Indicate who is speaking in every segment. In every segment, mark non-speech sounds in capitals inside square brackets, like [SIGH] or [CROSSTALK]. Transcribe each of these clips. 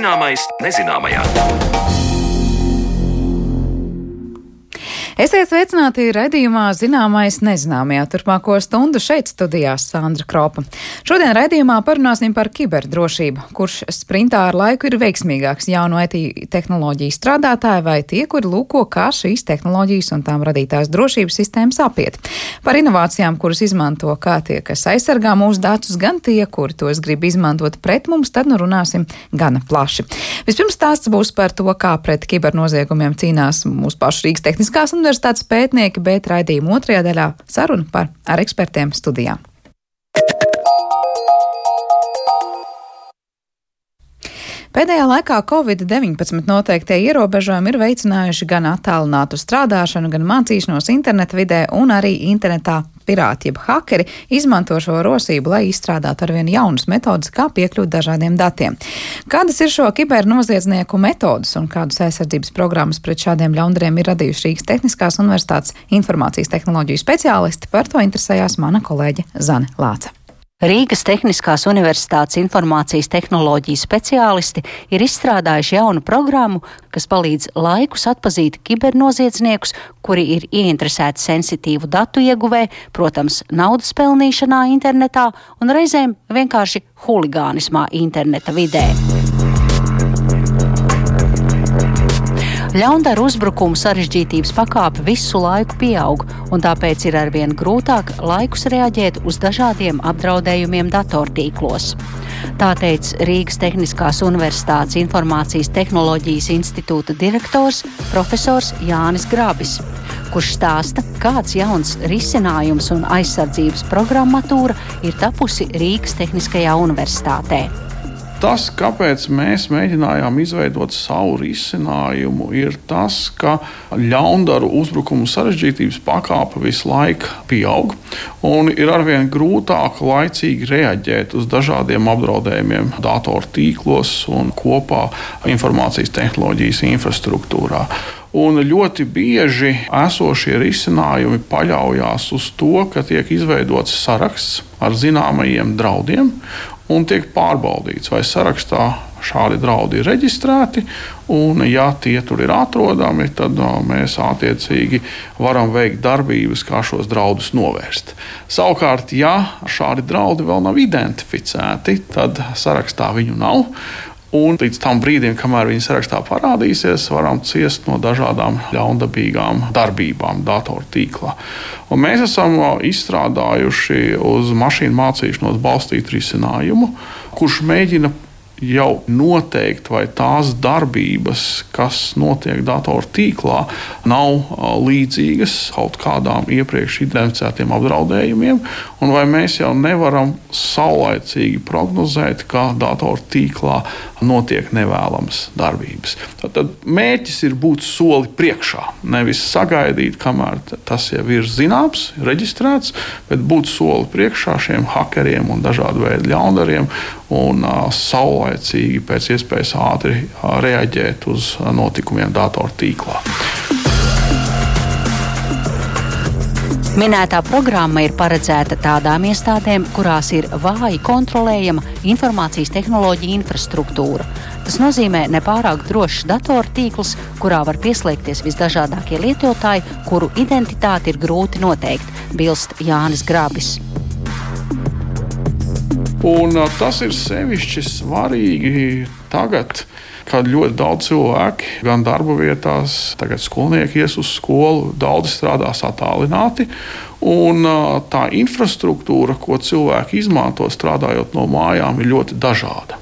Speaker 1: Zināmais nezināmajā.
Speaker 2: Esiet sveicināti raidījumā Zināmais nezināmajā turpmāko stundu šeit studijās Sandra Kropa. Šodien raidījumā parunāsim par kiberdrošību, kurš sprintā ar laiku ir veiksmīgāks jauno IT tehnoloģiju strādātāji vai tie, kuri lūko, kā šīs tehnoloģijas un tām radītās drošības sistēmas apiet. Par inovācijām, kuras izmanto kā tie, kas aizsargā mūsu datus, gan tie, kuri tos grib izmantot pret mums, tad nu runāsim gana plaši. Vispirms stāsts būs par to, kā pret kibernoziegumiem cīnās mūsu pašu Rīgas Tehniskās universitātes universitātes pētnieki, bet raidījuma otrajā daļā saruna par ar ekspertiem studijā. Pēdējā laikā Covid-19 noteiktie ierobežojumi ir veicinājuši gan attālinātu strādāšanu, gan mācīšanos interneta vidē un arī internetā pirāti, jeb hakeri, izmanto šo rosību, lai izstrādātu arvien jaunas metodas, kā piekļūt dažādiem datiem. Kādas ir šo kibernoziedznieku metodas un kādas aizsardzības programmas pret šādiem ļaundariem ir radījuši Rīgas Tehniskās Universitātes informācijas tehnoloģiju speciālisti? Par to interesējās mana kolēģe Zane Lāca.
Speaker 3: Rīgas Tehniskās Universitātes informācijas tehnoloģiju speciālisti ir izstrādājuši jaunu programmu, kas palīdz laikus atpazīt kibernoziedzniekus, kuri ir ieinteresēti sensitīvu datu ieguvē, protams, naudas pelnīšanā internetā un reizēm vienkārši huligānismā interneta vidē. Ļaundaru uzbrukumu sarežģītības pakāpe visu laiku pieaug, un tāpēc ir arvien grūtāk laikus reaģēt uz dažādiem apdraudējumiem datortīklos. Tā teica Rīgas Tehniskās Universitātes Informācijas tehnoloģijas institūta direktors profesors Jānis Grabis kurš stāsta, kāds jauns risinājums un aizsardzības programmatūra ir tapusi Rīgas Tehniskajā Universitātē.
Speaker 4: Tas, kāpēc mēs mēģinājām izveidot savu risinājumu, ir tas, ka ļaundaru uzbrukumu sarežģītības pakāpe visu laiku pieaug un ir arvien grūtāk laicīgi reaģēt uz dažādiem apdraudējumiem datortīklos un kopā informācijas tehnoloģijas infrastruktūrā. Un ļoti bieži esošie risinājumi paļaujas uz to, ka tiek izveidots saraksts ar zināmajiem draudiem, un tiek pārbaudīts, vai sarakstā šādi draudi ir reģistrēti. Un, ja tie tur ir atrodami, tad no, mēs attiecīgi varam veikt darbības, kā šos draudus novērst. Savukārt, ja šādi draudi vēl nav identificēti, tad sarakstā viņu nav. Un līdz tam brīdim, kamēr viņi sarakstā parādīsies, varam ciest no dažādām ļaundabīgām darbībām datortīklā. Un mēs esam izstrādājuši uz mašīnu mācīšanos balstītu risinājumu, kurš mēģina jau noteikt, vai tās darbības, kas notiek datortīklā, nav līdzīgas kaut kādām iepriekš identificētiem apdraudējumiem, un vai mēs jau nevaram saulaicīgi prognozēt, ka datortīklā notiek nevēlamas darbības. Tad mērķis ir būt soli priekšā, nevis sagaidīt, kamēr tas jau ir zināms, reģistrēts, bet būt soli priekšā šiem hakeriem un dažādu veidu ļaundariem un saulaicīgi, pēc iespējas ātri reaģēt uz notikumiem datortīklā.
Speaker 3: Minētā programma ir paredzēta tādām iestādēm, kurās ir vāji kontrolējama informācijas tehnoloģija infrastruktūra. Tas nozīmē nepārāk drošs datortīkls, kurā var pieslēgties visdažādākie lietotāji, kuru identitāti ir grūti noteikt, bilst Jānis Grābis.
Speaker 4: Un tas ir sevišķi svarīgi tagad, kad ļoti daudz cilvēku, gan darba vietās, tagad skolnieki ies uz skolu, daudzi strādās attālināti. Un tā infrastruktūra, ko cilvēki izmanto strādājot no mājām, ir ļoti dažāda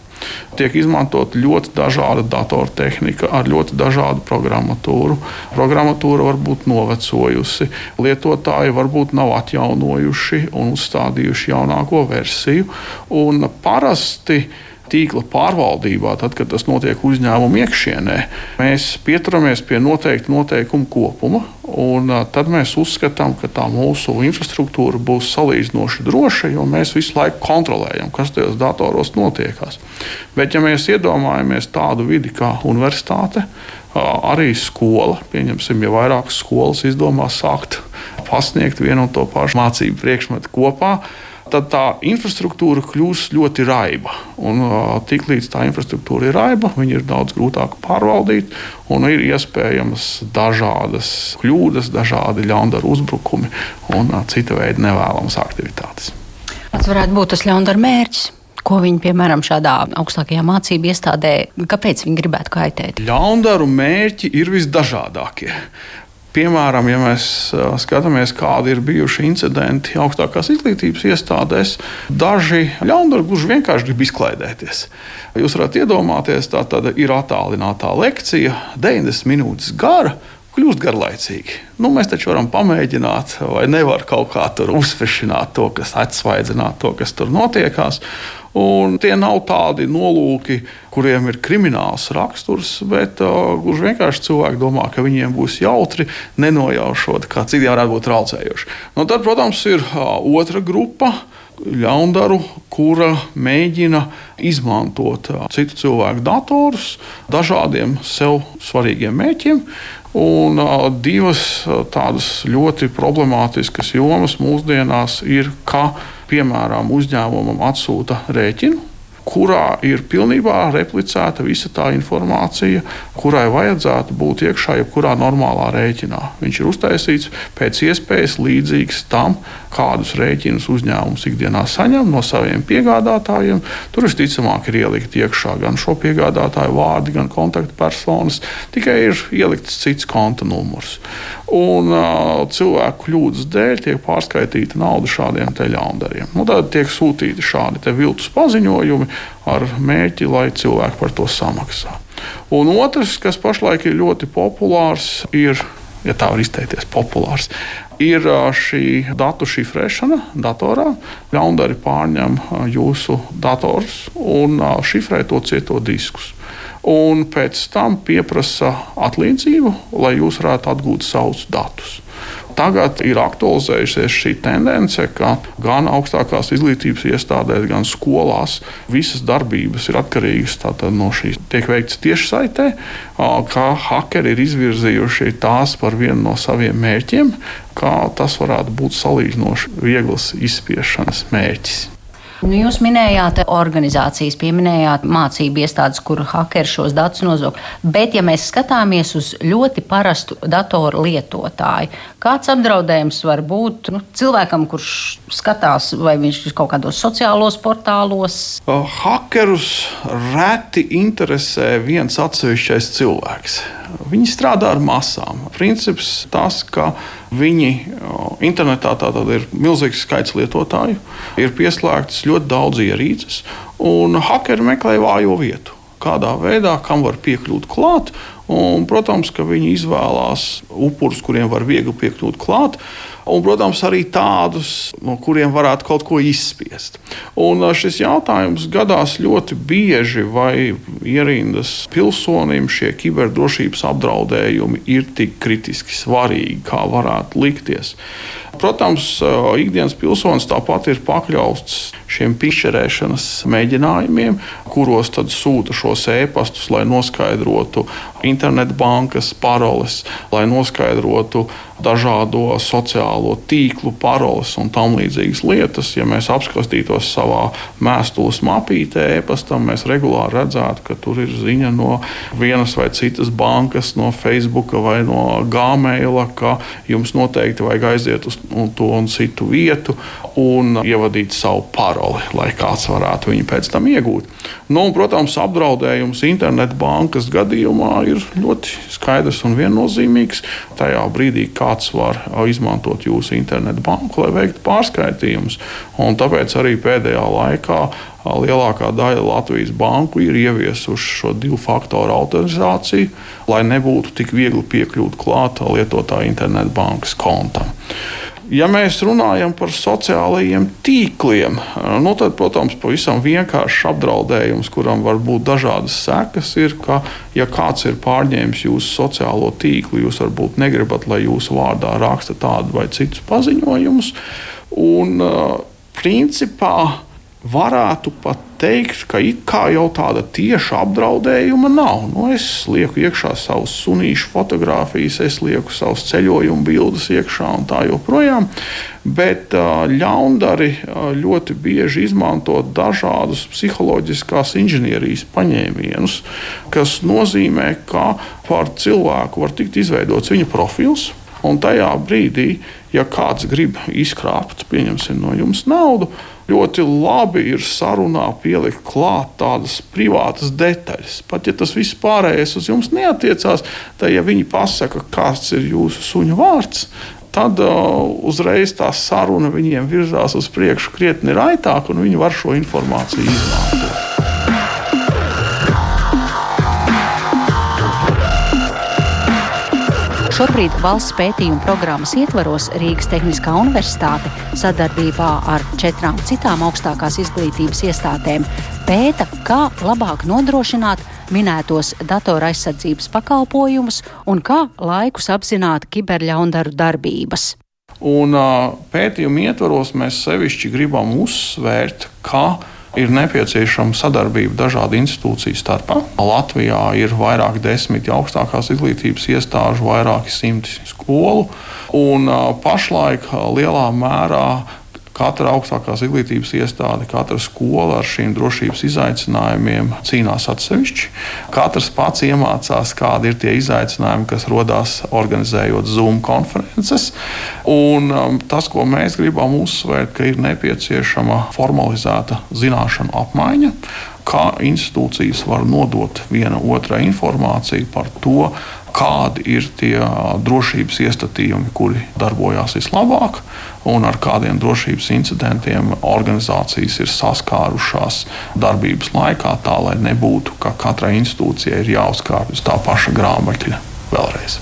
Speaker 4: tiek izmantot ļoti dažāda datortehnika ar ļoti dažādu programmatūru. Programmatūra var būt novecojusi, lietotāji varbūt nav atjaunojuši un uzstādījuši jaunāko versiju. Un parasti tīkla pārvaldībā, tad, kad tas notiek uzņēmuma iekšienē, mēs pieturamies pie noteikta noteikuma kopuma. Un, tad mēs uzskatām, ka tā mūsu infrastruktūra būs salīdzinoši droša, jo mēs visu laiku kontrolējam, kas tajos datoros notiekās. Bet, ja mēs iedomājamies tādu vidi kā universitāte, arī skola, pieņemsim, ja vairākas skolas izdomā sākt pasniegt vienu un to pašu mācību priekšmetu kopā, tad tā infrastruktūra kļūs ļoti raiba. Un, tiklīdz tā infrastruktūra ir raiba, viņa ir daudz grūtāk pārvaldīt, un ir iespējamas dažādas kļūdas, dažādi ļaundaru uzbrukumi un cita veida nevēlamas aktivitātes.
Speaker 3: Tas varētu būt tas ļaundaru mērķis. Ko viņi, piemēram, šādā augstākajā mācību iestādē, kāpēc viņi gribētu kaitēt?
Speaker 4: Ļaundaru mērķi ir visdažādākie. Piemēram, ja mēs skatāmies, kādi ir bijuši incidenti augstākās izglītības iestādēs, daži ļaundari gluži vienkārši grib izklaidēties. Jūs varat iedomāties, tā ir attālinātā lekcija, 90 minūtes gara, kļūst garlaicīgi. Nu, mēs taču varam pamēģināt, vai nevar kaut kā tur uzsvešināt to, kas atsvaidzināt to, kas tur notiekās. Un tie nav tādi nolūki, kuriem ir krimināls raksturs, bet uh, gluži vienkārši cilvēki domā, ka viņiem būs jautri, nenojaušot, kā citiem varētu būt traucējoši. Nu, tad, protams, ir uh, otra grupa ļaundaru, kura mēģina izmantot uh, citu cilvēku datorus dažādiem sev svarīgiem mērķiem. Un divas tādas ļoti problemātiskas jomas mūsdienās ir, ka, piemēram, uzņēmumam atsūta rēķinu, kurā ir pilnībā replicēta visa tā informācija, kurai vajadzētu būt iekšā jebkurā normālā rēķinā. Viņš ir uztaisīts pēc iespējas līdzīgs tam, kādus rēķinus uzņēmums ikdienā saņem no saviem piegādātājiem. Tur visticamāk ir ielikt iekšā gan šo piegādātāju vārdi, gan kontaktpersonas, tikai ir ielikts cits konta numurs. Un uh, cilvēku kļūdas dēļ tiek pārskaitīta nauda šādiem ļaundariem. Nu, tad tiek sūtīti šādi viltus paziņojumi ar mērķi, lai cilvēki par to samaksā. Un otrs, kas pašlaik ir ļoti populārs, ir, ja tā var izteikties, populārs, ir šī datu šifrēšana datorā. Ļaundari pārņem jūsu dators un šifrē to cieto diskus. Un pēc tam pieprasa atlīdzību, lai jūs varētu atgūt savus datus. Tagad ir aktualizējusies šī tendence, ka gan augstākās izglītības iestādēs, gan skolās visas darbības ir atkarīgas no šīs. Tiek veikts tieši saitē, kā hakeri ir izvirzījuši tās par vienu no saviem mērķiem, kā tas varētu būt salīdzinoši viegls izspiešanas mērķis.
Speaker 3: Nu, jūs minējāt organizācijas, pieminējāt mācību iestādes, kur hakeri šos datus nozog. Bet, ja mēs skatāmies uz ļoti parastu datoru lietotāju, kāds apdraudējums var būt nu, cilvēkam, kurš skatās, vai viņš ir kaut kādos sociālos portālos?
Speaker 4: Hakerus reti interesē viens atsevišķais cilvēks. Viņi strādā ar masām. Princips tas, ka viņi internetā tātad ir milzīgs skaits lietotāju, ir pieslēgtas ļoti daudz ierīces, un hakeri meklē vājo vietu. Kādā veidā, kam var piekļūt klāt, un, protams, ka viņi izvēlās upurus, kuriem var viegli piekļūt klāt un, protams, arī tādus, no kuriem varētu kaut ko izspiest. Un šis jautājums gadās ļoti bieži, vai ierindas pilsonim šie kiberdrošības apdraudējumi ir tik kritiski svarīgi, kā varētu likties. Protams, ikdienas pilsonis tāpat ir pakļauts šiem pišķerēšanas mēģinājumiem, kuros tad sūta šos ēpastus, lai noskaidrotu internetbankas paroles, lai noskaidrotu dažādo sociālo tīklu paroles un tam līdzīgas lietas. Ja mēs apskatītos savā mēstules mapītē, e-pastam, mēs regulāri redzētu, ka tur ir ziņa no vienas vai citas bankas, no Facebook vai no Gmaila, ka jums noteikti vajag aiziet uz to un citu vietu un ievadīt savu paroli, lai kāds varētu viņu pēc tam iegūt. Nu, un, protams, apdraudējums internetbankas gadījumā ir ļoti skaidrs un viennozīmīgs. Tajā brīdī, kāds var izmantot jūsu internetu banku, lai veiktu pārskaitījumus. Un tāpēc arī pēdējā laikā lielākā daļa Latvijas banku ir ieviesuši šo divu faktoru autorizāciju, lai nebūtu tik viegli piekļūt klāt lietotāja internetbankas kontam. Ja mēs runājam par sociālajiem tīkliem, nu tad, protams, pavisam vienkāršs apdraudējums, kuram var būt dažādas sekas, ir, ka, ja kāds ir pārņēmis jūsu sociālo tīklu, jūs varbūt negribat, lai jūsu vārdā raksta tādu vai citus paziņojumus. Un, principā, varētu pat teikt, ka it kā jau tāda tieša apdraudējuma nav. Nu, es lieku iekšā savus sunīšu fotogrāfijas, es lieku savus ceļojumu bildes iekšā un tā joprojām. Bet ļaundari ļoti bieži izmanto dažādus psiholoģiskās inženierijas paņēmienus, kas nozīmē, ka par cilvēku var tikt izveidots viņa profils. Un tajā brīdī, ja kāds grib izkrāpt no jums naudu, ļoti labi ir sarunā pielikt klāt tādas privātas detaļas. Pat ja tas viss pārējais uz jums neatiecās, tad, ja viņi pasaka, kāds ir jūsu suņu vārds, tad uh, uzreiz tā saruna viņiem virzās uz priekšu krietni raitāk, un viņi var šo informāciju izmantot.
Speaker 3: Šobrīd valsts pētījuma programmas ietvaros Rīgas Tehniskā Universitāte sadarbībā ar četrām citām augstākās izglītības iestādēm pēta, kā labāk nodrošināt minētos datora aizsardzības pakalpojumus un kā laikus apzināt kiberļaundaru darbības.
Speaker 4: Un, pētījuma ietvaros mēs sevišķi gribam uzsvērt, ka ir nepieciešama sadarbība dažādu institūciju starpā. Latvijā ir vairāk desmit augstākās izglītības iestāžu, vairāki simti skolu, un pašlaik lielā mērā Katra augstākās izglītības iestāde, katra skola ar šiem drošības izaicinājumiem cīnās atsevišķi. Katrs pats iemācās, kādi ir tie izaicinājumi, kas rodas organizējot Zoom konferences. Un, um, tas, ko mēs gribam uzsvērt, ka ir nepieciešama formalizēta zināšanu apmaiņa kā institūcijas var nodot viena otrai informāciju par to, kādi ir tie drošības iestatījumi, kuri darbojās vislabāk, un ar kādiem drošības incidentiem organizācijas ir saskārušās darbības laikā, tā lai nebūtu, ka katrai institūcijai ir jāuzkāpj uz tā paša grāmatiņa vēlreiz.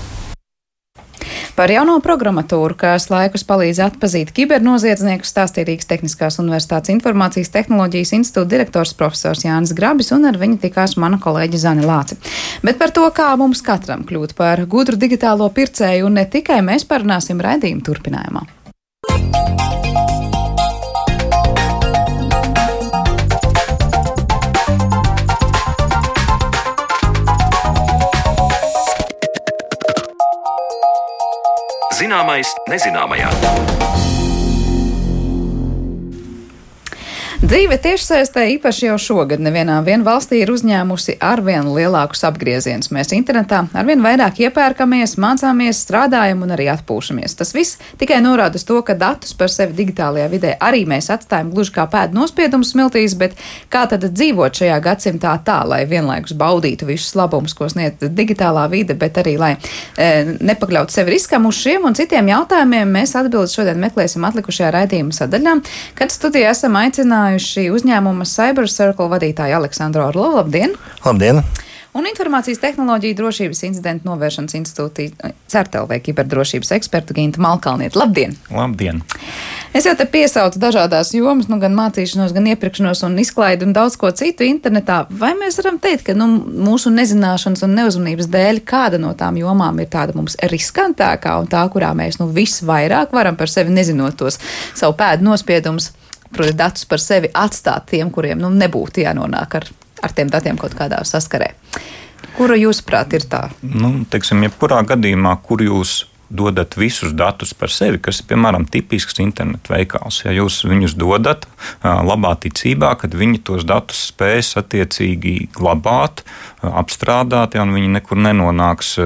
Speaker 2: Par jauno programmatūru, kas laikus palīdz atpazīt kibernoziedzniekus, stāstīja Rīgas Tehniskās Universitātes informācijas tehnoloģijas institūta direktors profesors Jānis Grabis, un ar viņu tikās mana kolēģe Zane Lāce. Bet par to, kā mums katram kļūt par gudru digitālo pircēju, un ne tikai mēs parunāsim raidījumu turpinājumā. Zināmais nezināmajā. Dzīve tiešsaistē īpaši jau šogad nevienā valstī ir uzņēmusi arvien lielākus apgriezienus. Mēs internetā arvien vairāk iepērkamies, mācāmies, strādājam un arī atpūšamies. Tas viss tikai norāda uz to, ka datus par sevi digitālajā vidē arī mēs atstājam gluži kā pēdu nospiedumu smiltīs, bet kā tad dzīvot šajā gadsimtā tā, lai vienlaikus baudītu visus labumus, ko sniedz digitālā vide, bet arī lai e, nepakļautu sevi riskam uz šiem un citiem jautājumiem, mēs atbildes šodien meklēsim atlikušajā raidījuma sadaļā, kad studijā esam aicinājuši uzrunājuši uzņēmuma Cyber Circle vadītāju Aleksandru Orlovu. Labdien!
Speaker 1: Labdien!
Speaker 2: Un informācijas tehnoloģiju drošības incidentu novēršanas institūtī CERTLV kiberdrošības ekspertu Gintu Malkalnietu. Labdien!
Speaker 1: Labdien!
Speaker 2: Es jau te piesaucu dažādās jomas, nu, gan mācīšanos, gan iepirkšanos un izklaidi un daudz ko citu internetā. Vai mēs varam teikt, ka nu, mūsu nezināšanas un neuzmanības dēļ kāda no tām jomām ir tāda mums riskantākā un tā, kurā mēs nu, visvairāk varam par sevi nezinot tos savu pēdu nospiedumus? Proti, datus par sevi atstāt tiem, kuriem nu, nebūtu jānonāk ar, ar tiem datiem kaut kādā saskarē. Kura jūsuprāt ir tā?
Speaker 1: Nu, teiksim, jebkurā gadījumā, kur jūs dodat visus datus par sevi, kas ir piemēram tipisks internetu veikals. Ja jūs viņus dodat labā ticībā, kad viņi tos datus spēs attiecīgi glabāt, apstrādāt, ja viņi nekur nenonāks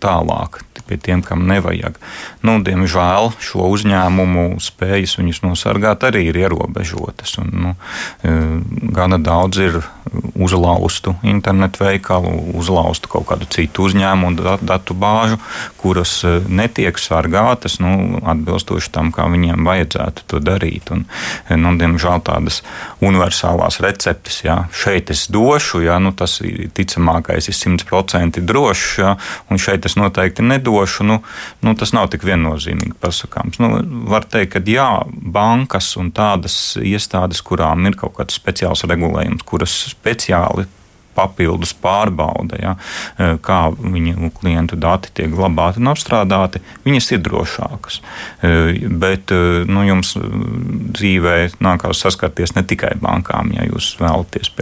Speaker 1: tālāk pie tiem, kam nevajag. Nu, diemžēl šo uzņēmumu spējas viņus nosargāt arī ir ierobežotas. Un, nu, e, gana daudz ir uzlaustu internetu veikalu, uzlaustu kaut kādu citu uzņēmumu datu bāžu, kuras e, netiek sargātas nu, atbilstoši tam, kā viņiem vajadzētu to darīt. Un, e, nu, diemžēl tādas universālās receptes, ja šeit es došu, ja, nu, tas ticamākais, ir 100% drošs, ja, un šeit es noteikti nedošu došu, nu, nu, tas nav tik viennozīmīgi pasakāms. Nu, var teikt, ka jā, bankas un tādas iestādes, kurām ir kaut kāds speciāls regulējums, kuras speciāli papildus pārbaude, ja, kā viņu klientu dati tiek glabāti un apstrādāti, viņas ir drošākas. Bet nu, jums dzīvē nākās saskarties ne tikai bankām. Ja jūs vēlaties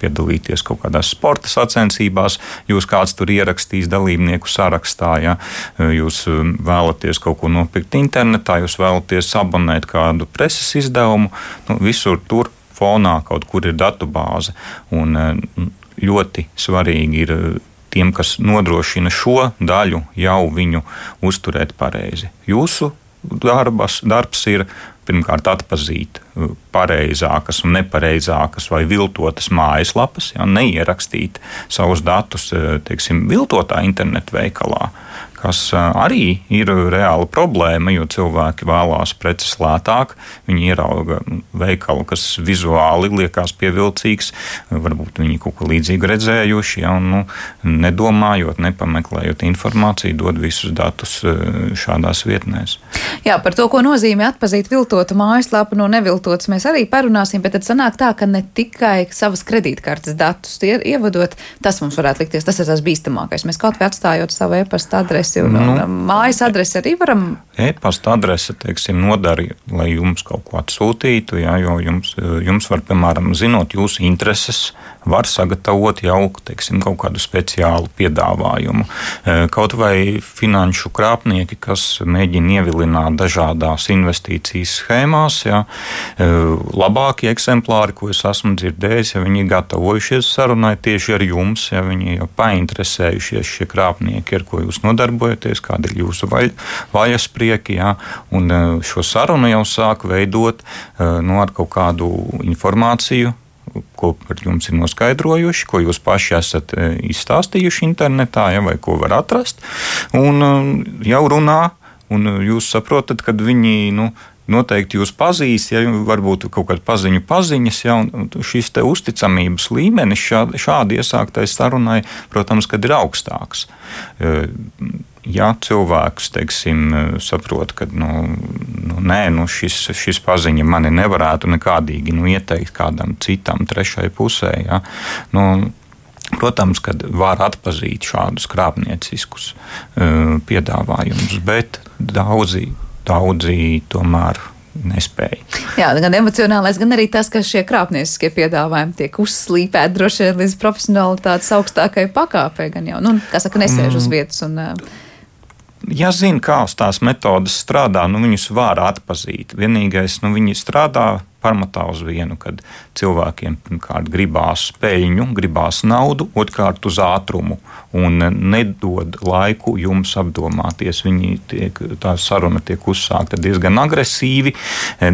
Speaker 1: piedalīties kaut kādās sporta sacensībās, jūs kāds tur ierakstīs dalībnieku sarakstā, ja jūs vēlaties kaut ko nopirkt internetā, jūs vēlaties abonēt kādu preses izdevumu, nu, visur tur fonā kaut kur ir datubāze. Un ļoti svarīgi ir tiem, kas nodrošina šo daļu, jau viņu uzturēt pareizi. Jūsu darbas, darbs ir pirmkārt atpazīt uh, pareizākas un nepareizākas vai viltotas mājaslapas, ja, neierakstīt savus datus uh, teiksim, viltotā internetu veikalā, kas arī ir reāla problēma, jo cilvēki vēlās preces lētāk, viņi ierauga veikalu, kas vizuāli liekas pievilcīgs, varbūt viņi kaut ko līdzīgu redzējuši, ja, un nu, nedomājot, nepameklējot informāciju, dod visus datus šādās vietnēs.
Speaker 2: Jā, par to, ko nozīmē atpazīt viltotu mājaslapu no neviltotas, mēs arī parunāsim, bet tad sanāk tā, ka ne tikai savas kredītkartes datus ievadot, tas mums varētu likties, tas ir tas bīstamākais. Mēs kaut vai atstājot savu e-pasta adresi adresi un, nu, un mājas adresi arī varam.
Speaker 1: E-pasta adrese, teiksim, nodara, lai jums kaut ko atsūtītu, jā, jo jums, jums var, piemēram, zinot jūsu intereses, var sagatavot jau teiksim, kaut kādu speciālu piedāvājumu. E, kaut vai finanšu krāpnieki, kas mēģina ievilināt dažādās investīcijas schēmās, ja, e, labākie eksemplāri, ko es esmu dzirdējis, ja viņi ir gatavojušies sarunai tieši ar jums, ja viņi jau painteresējušies šie krāpnieki, ar ko jūs nodarbojaties, kāda ir jūsu vaļ, vaļasprieki, ja, un e, šo sarunu jau sāk veidot no, ar kaut kādu informāciju ko par jums ir noskaidrojuši, ko jūs paši esat e, izstāstījuši internetā, ja, vai ko var atrast. Un e, jau runā, un jūs saprotat, ka viņi. Nu, Noteikti jūs pazīst, ja varbūt kaut kāda paziņu paziņas, ja šis uzticamības līmenis šādi, šādi iesāktai sarunai, protams, kad ir augstāks e, ja cilvēks teiksim, saprot, ka nu, nu, nē, nu, šis, šis paziņa mani nevarētu nekādīgi nu, ieteikt kādam citam, trešai pusē, ja, nu, Protams, ka var atpazīt šādus krāpnieciskus uh, piedāvājumus, bet daudzi, daudzi tomēr nespēja.
Speaker 2: Jā, gan emocionālais, gan arī tas, ka šie krāpnieciskie piedāvājumi tiek uzslīpēti droši vien līdz profesionālitātes augstākai pakāpei. Gan jau, nu, kā saka, nesēž uz mm. vietas un uh,
Speaker 1: ja zina, kā tās metodes strādā, nu, viņus var atpazīt. Vienīgais, nu, viņi strādā pamatā uz vienu, kad cilvēkiem pirmkārt gribās peļņu, gribās naudu, otrkārt uz ātrumu un nedod laiku jums apdomāties. Viņi tiek, tā saruna tiek uzsākta diezgan agresīvi,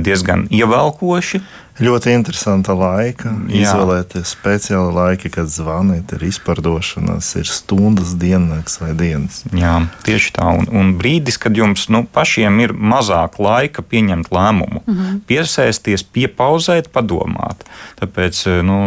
Speaker 1: diezgan ievelkoši.
Speaker 5: Ļoti interesanta laika. Jā. Izvēlēties speciāli laiki, kad zvanīt, ir izpārdošanas, ir stundas, diennakts vai dienas.
Speaker 1: Jā, tieši tā. Un, un brīdis, kad jums nu, pašiem ir mazāk laika pieņemt lēmumu, mm -hmm. piesēsties, piepauzēt, padomāt. Tāpēc nu,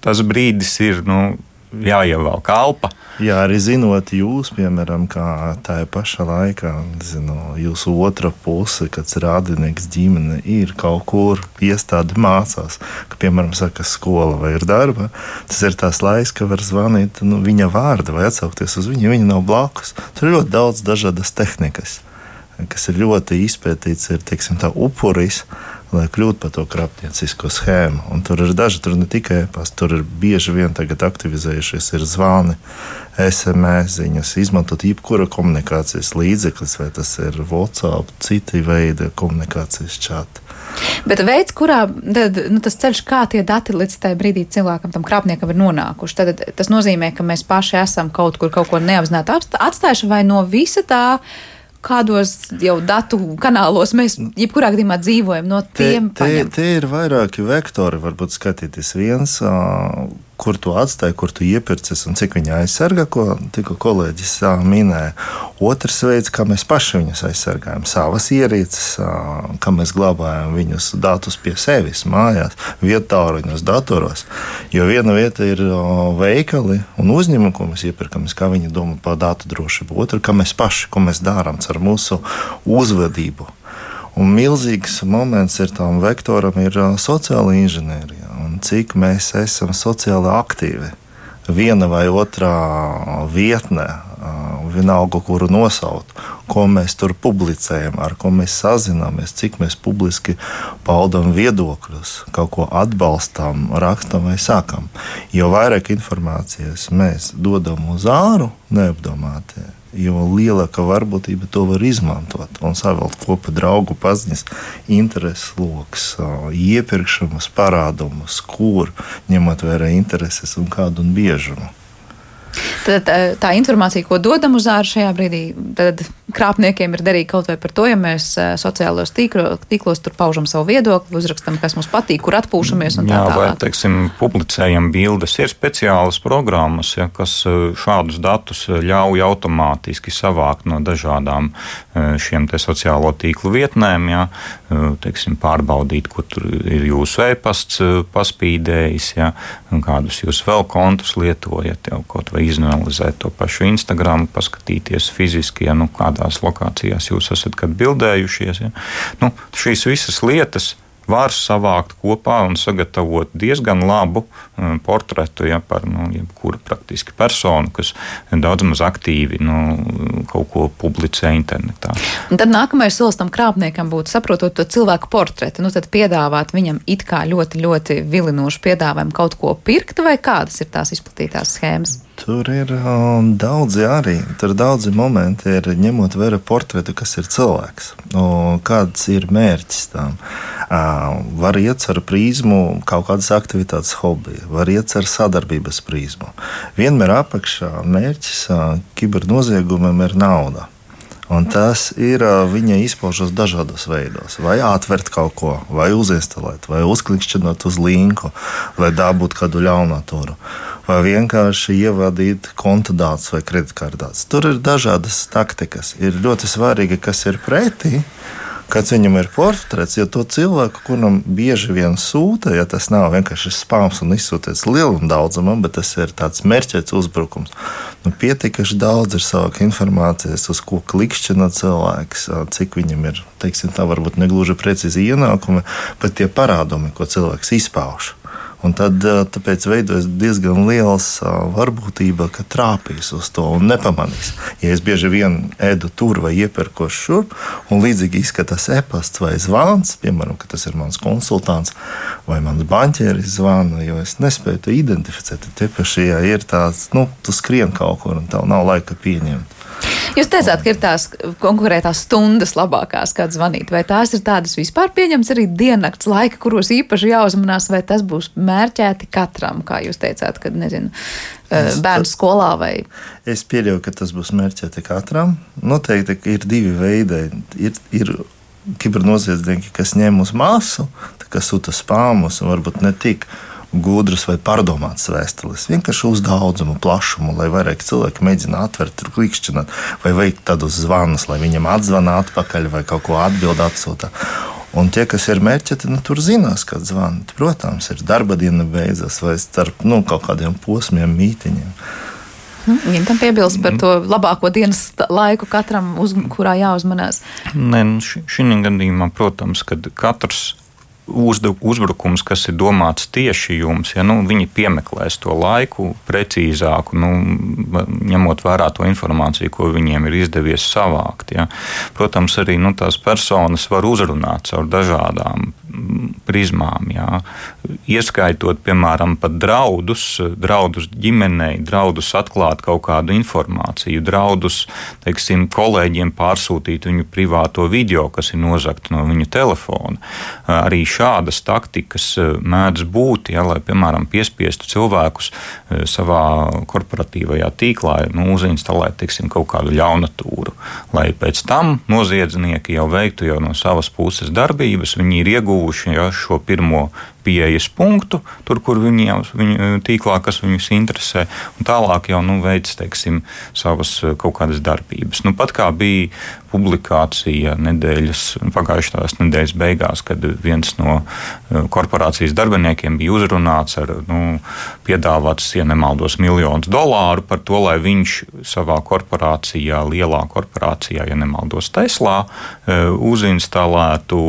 Speaker 1: tas brīdis ir. Nu, jāievelk kalpa.
Speaker 5: Jā, arī zinot jūs, piemēram, kā tā pašā laikā, zinu, jūsu otra puse, kad rādinieks ģimene ir kaut kur iestādi mācās, ka, piemēram, saka, skola vai ir darba, tas ir tās laiks, ka var zvanīt nu, viņa vārdu vai atsaukties uz viņu, viņa nav blakus. Tur ir ļoti daudz dažādas tehnikas, kas ir ļoti izpētīts, ir, teiksim, tā upuris lai kļūtu par to krāpniecisko schēmu. Un tur ir daži, tur ne tikai e-pasta, tur ir bieži vien tagad aktivizējušies zvani, SMS ziņas, izmantot jebkura komunikācijas līdzeklis, vai tas ir WhatsApp, citi veidi komunikācijas čati.
Speaker 2: Bet veids, kurā tad, nu, tas ceļš, kā tie dati līdz tajā brīdī cilvēkam, tam krāpniekam ir nonākuši, tad tas nozīmē, ka mēs paši esam kaut kur kaut ko neapzināti atstājuši vai no visa tā kādos jau datu kanālos mēs jebkurā gadījumā dzīvojam no tiem.
Speaker 5: Te, te, te ir vairāki vektori, varbūt skatīties viens kur tu atstāji, kur tu iepircies un cik viņi aizsargā, ko tikko kolēģis minēja. Otrs veids, kā mēs paši viņus aizsargājam, savas ierīces, kā mēs glabājam viņus datus pie sevis, mājās, vietāluņos, datoros. Jo viena vieta ir veikali un uzņēmumi, ko mēs iepirkam, kā viņi domā par datu drošību. Otra, kā mēs paši, ko mēs darām ar mūsu uzvedību. Un milzīgs moments ir tam vektoram, ir sociāla inženierija un cik mēs esam sociāli aktīvi. viena vai otrā vietne, vienalga, kuru nosaukt, ko mēs tur publicējam, ar ko mēs sazināmies, cik mēs publiski paudām viedokļus, kaut ko atbalstām, rakstam vai sakām. Jo vairāk informācijas mēs dodam uz āru, neapdomāti, jo lielāka varbūtība to var izmantot un savilkt kopā draugu paziņas, intereses lokus, iepirkšanas parādumus, kur ņemot vērā intereses un kādu un biežumu.
Speaker 2: Tad tā, informācija, ko dodam uz ārā šajā brīdī, tad krāpniekiem ir derīga kaut vai par to, ja mēs sociālajos tīklo, tīklos tur paužam savu viedokli, uzrakstam, kas mums patīk, kur atpūšamies un tā. Jā,
Speaker 1: vai, teiksim, publicējam bildes. Ir speciālas programmas, ja, kas šādus datus ļauj automātiski savākt no dažādām šiem sociālo tīklu vietnēm, ja, teiksim, pārbaudīt, kur tur ir jūsu e-pasts paspīdējis, ja, kādus jūs vēl kontus lietojat, jau kaut vai izanalizēt to pašu Instagram, paskatīties fiziski, ja nu, kādās lokācijās jūs esat bildējušies. Ja. Nu, šīs visas lietas var savākt kopā un sagatavot diezgan labu um, portretu ja, par nu, jebkuru praktiski personu, kas daudz maz aktīvi nu, kaut ko publicē internetā.
Speaker 2: Un tad nākamais solis tam krāpniekam būtu saprotot to cilvēku portretu, nu tad piedāvāt viņam it kā ļoti, ļoti vilinošu piedāvājumu kaut ko pirkt, vai kādas ir tās izplatītās schēmas?
Speaker 5: Tur ir um, daudzi arī. Tur daudzi momenti, ir ņemot vērā portretu, kas ir cilvēks. Un kāds ir mērķis tam? Uh, var iet ar prizmu kaut kādas aktivitātes, hobiju, var iet ar sadarbības prizmu. Vienmēr apakšā mērķis uh, kibernoziegumam ir nauda. Un tas ir viņa izpaužas dažādos veidos. Vai atvērt kaut ko, vai uzinstalēt, vai uzklikšķināt uz linku, lai dabūtu kādu ļaunaturu, vai vienkārši ievadīt konta datus vai kreditkartes. Tur ir dažādas taktikas. Ir ļoti svarīgi, kas ir pretī kāds viņam ir portrets, jo to cilvēku, kuram bieži vien sūta, ja tas nav vienkārši spāms un izsūtīts lielam daudzumam, bet tas ir tāds mērķēts uzbrukums. Nu, pietiekami daudz ir savāka informācijas, uz ko klikšķina cilvēks, cik viņam ir, teiksim, tā varbūt negluži precīzi ienākumi, bet tie parādumi, ko cilvēks izpauž. Un tad tāpēc veidojas diezgan liels varbūtība, ka trāpīs uz to un nepamanīs. Ja es bieži vien ēdu tur vai iepirkos šur, un līdzīgi izskatās e-pasts vai zvans, piemēram, ka tas ir mans konsultants vai mans banķieris zvana, jo es nespēju to identificēt. Tiepaši, ja ir tāds, nu, tu skrien kaut kur un tev nav laika pieņemt.
Speaker 2: Jūs teicāt, ka ir tās konkurētās stundas labākās, kad zvanīt. Vai tās ir tādas vispār pieņemtas arī diennakts laika, kuros īpaši jāuzmanās, vai tas būs mērķēti katram, kā jūs teicāt, kad nezinu, es bērnu skolā vai?
Speaker 5: Es pieļauju, ka tas būs mērķēti katram. Noteikti ir divi veidi. Ir, ir kibernoziedznieki, kas ņem uz māsu, kas sūta spāmus un varbūt ne tik gudras vai pārdomātas vēstules. Vienkārši uz daudzumu, plašumu, lai vairāk cilvēki mēģina atvērt, klikšķināt, vai veikt tādus zvanus, lai viņam atzvanā atpakaļ vai kaut ko atbild atsūta. Un tie, kas ir mērķēti, nu, tur zinās, kad zvanīt. Protams, ir darba diena beidzas vai starp nu, kaut kādiem posmiem, mītiņiem.
Speaker 2: Viņam tam piebilst par to labāko dienas laiku katram, uz kurā jāuzmanās.
Speaker 1: Nē, nu, šī gadījumā, protams, kad katrs uzbrukums, kas ir domāts tieši jums, ja nu, viņi piemeklēs to laiku precīzāku, nu, ņemot vērā to informāciju, ko viņiem ir izdevies savākt. Ja. Protams, arī nu, tās personas var uzrunāt caur dažādām prizmām, jā. ieskaitot, piemēram, pat draudus, draudus ģimenei, draudus atklāt kaut kādu informāciju, draudus, teiksim, kolēģiem pārsūtīt viņu privāto video, kas ir nozagta no viņu telefona. Arī šādas taktikas eh, mēdz būt, ja, lai, piemēram, piespiestu cilvēkus eh, savā korporatīvajā tīklā nu, uzinstalēt teiksim, kaut kādu ļaunatūru, lai pēc tam noziedznieki jau veiktu jau no savas puses darbības, viņi ir ieguvuši ja, šo pirmo pieejas punktu, tur, kur viņi jau viņu tīklā, kas viņus interesē, un tālāk jau nu, veids teiksim, savas eh, kaut kādas darbības. Nu, pat kā bija publikācija nedēļas, pagājušās nedēļas beigās, kad viens no eh, korporācijas darbiniekiem bija uzrunāts ar nu, piedāvāts, ja nemaldos, miljonus dolāru par to, lai viņš savā korporācijā, lielā korporācijā, ja nemaldos, Teslā, eh, uzinstalētu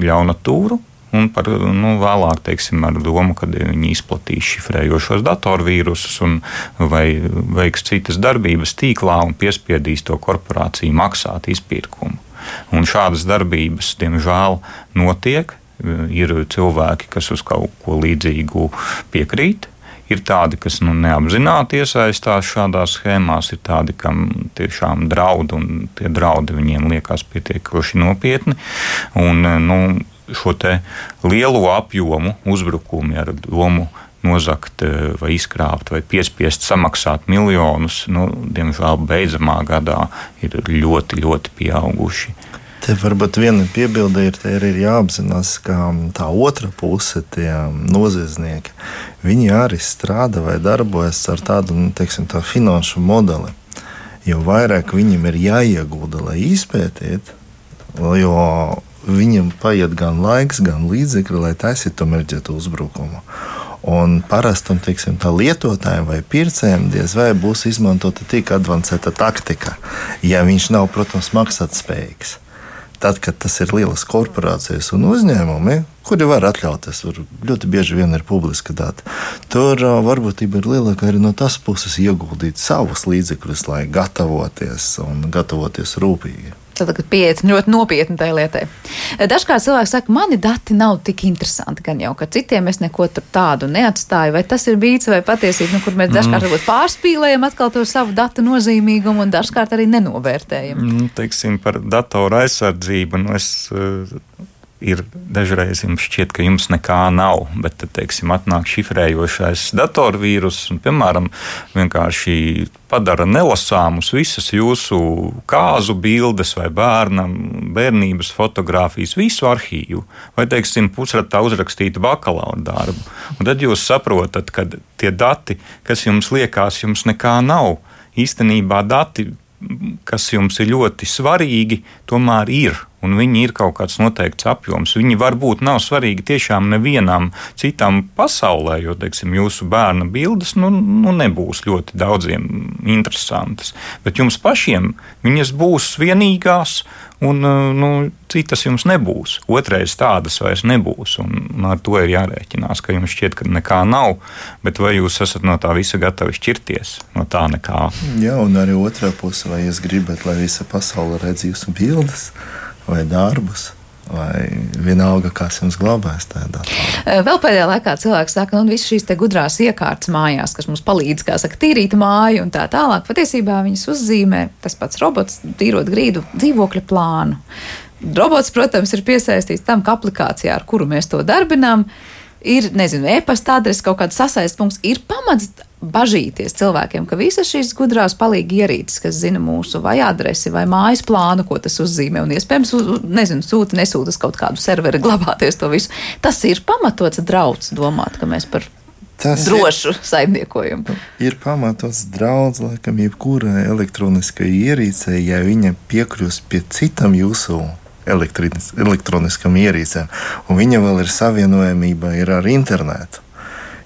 Speaker 1: ļaunatūru un par, nu, vēlāk teiksim, ar domu, ka viņi izplatīs šifrējošos datorvīrusus vai veiks citas darbības tīklā un piespiedīs to korporāciju maksāt izpirkumu. Un šādas darbības, diemžēl, notiek. Ir cilvēki, kas uz kaut ko līdzīgu piekrīt, Ir tādi, kas nu, neapzināti iesaistās šādās schēmās, ir tādi, kam tiešām draud, un tie draudi viņiem liekas pietiekoši nopietni. Un, nu, šo lielo apjomu uzbrukumi ar domu nozagt, eh, vai izkrāpt, vai piespiest samaksāt miljonus, nu, diemžēl beidzamā gadā ir ļoti, ļoti pieauguši.
Speaker 5: Te varbūt viena piebilde ir, ir jāapzinās, ka tā otra puse, tie noziedznieki, viņi arī strādā vai darbojas ar tādu nu, teiksim, tā finanšu modeli. Jo vairāk viņam ir jāiegulda, lai izpētītu, jo viņam paiet gan laiks, gan līdzekļi, lai taisītu mērķētu uzbrukumu. Un parastam teiksim, lietotājam vai pircējam diez vai būs izmantota tik avansēta taktika, ja viņš nav, protams, maksātspējīgs tad, kad tas ir lielas korporācijas un uzņēmumi, kuri var atļauties, var ļoti bieži vien ir publiska data, tur varbūtība ir lielāka arī no tās puses ieguldīt savus līdzekļus, lai gatavoties un gatavoties rūpīgi.
Speaker 2: Tad, pieeja ļoti nopietni tai lietai. Dažkārt cilvēki saka, mani dati nav tik interesanti, gan jau, ka citiem es neko tādu neatstāju. Vai tas ir bijis vai patiesība, nu, kur mēs dažkārt mm. pārspīlējam atkal to savu datu nozīmīgumu un dažkārt arī nenovērtējam?
Speaker 1: Mm, teiksim, par datoru aizsardzību. Nu es, ir dažreiz jums šķiet, ka jums nekā nav, bet tad, teiksim, atnāk šifrējošais datorvīrus un, piemēram, vienkārši padara nelasāmus visas jūsu kāzu bildes vai bērnam, bērnības fotografijas, visu arhīvu, vai, teiksim, pusratā uzrakstītu bakalaura darbu. Un tad jūs saprotat, ka tie dati, kas jums liekas, jums nekā nav, īstenībā dati, kas jums ir ļoti svarīgi, tomēr ir un viņi ir kaut kāds noteikts apjoms. Viņi varbūt nav svarīgi tiešām nevienam citam pasaulē, jo, teiksim, jūsu bērna bildes nu, nu nebūs ļoti daudziem interesantas. Bet jums pašiem viņas būs vienīgās, un nu, citas jums nebūs. Otrais tādas vairs nebūs, un ar to ir jārēķinās, ka jums šķiet, ka nekā nav, bet vai jūs esat no tā visa gatavi šķirties? No tā nekā.
Speaker 5: Jā, un arī otrā pusē, vai jūs gribat, lai visa pasaule redz jūsu bildes? vai darbus. Vai vienalga, kas jums glabājas tādā
Speaker 2: formā. Vēl pēdējā laikā cilvēks saka, ka nu, visas šīs gudrās iekārtas mājās, kas mums palīdz, kā saka, tīrīt māju un tā tālāk, patiesībā viņas uzzīmē tas pats robots, tīrot grīdu dzīvokļa plānu. Robots, protams, ir piesaistīts tam, ka aplikācijā, ar kuru mēs to darbinām, ir, nezinu, e-pasta adrese, kaut kāds sasaistes punkts, ir pamats bažīties cilvēkiem, ka visas šīs gudrās palīgi ierīces, kas zina mūsu vai adresi vai mājas plānu, ko tas uzzīmē, un iespējams, nezinu, sūta, nesūta uz kaut kādu serveri glabāties to visu. Tas ir pamatots draudz domāt, ka mēs par Tas drošu ir, saimniekojumu.
Speaker 5: Ir pamatots draudz, laikam, jebkurai elektroniskai ierīcei, ja viņa piekļūst pie citam jūsu elektroniskam ierīcēm, un viņa vēl ir savienojamība ir ar internetu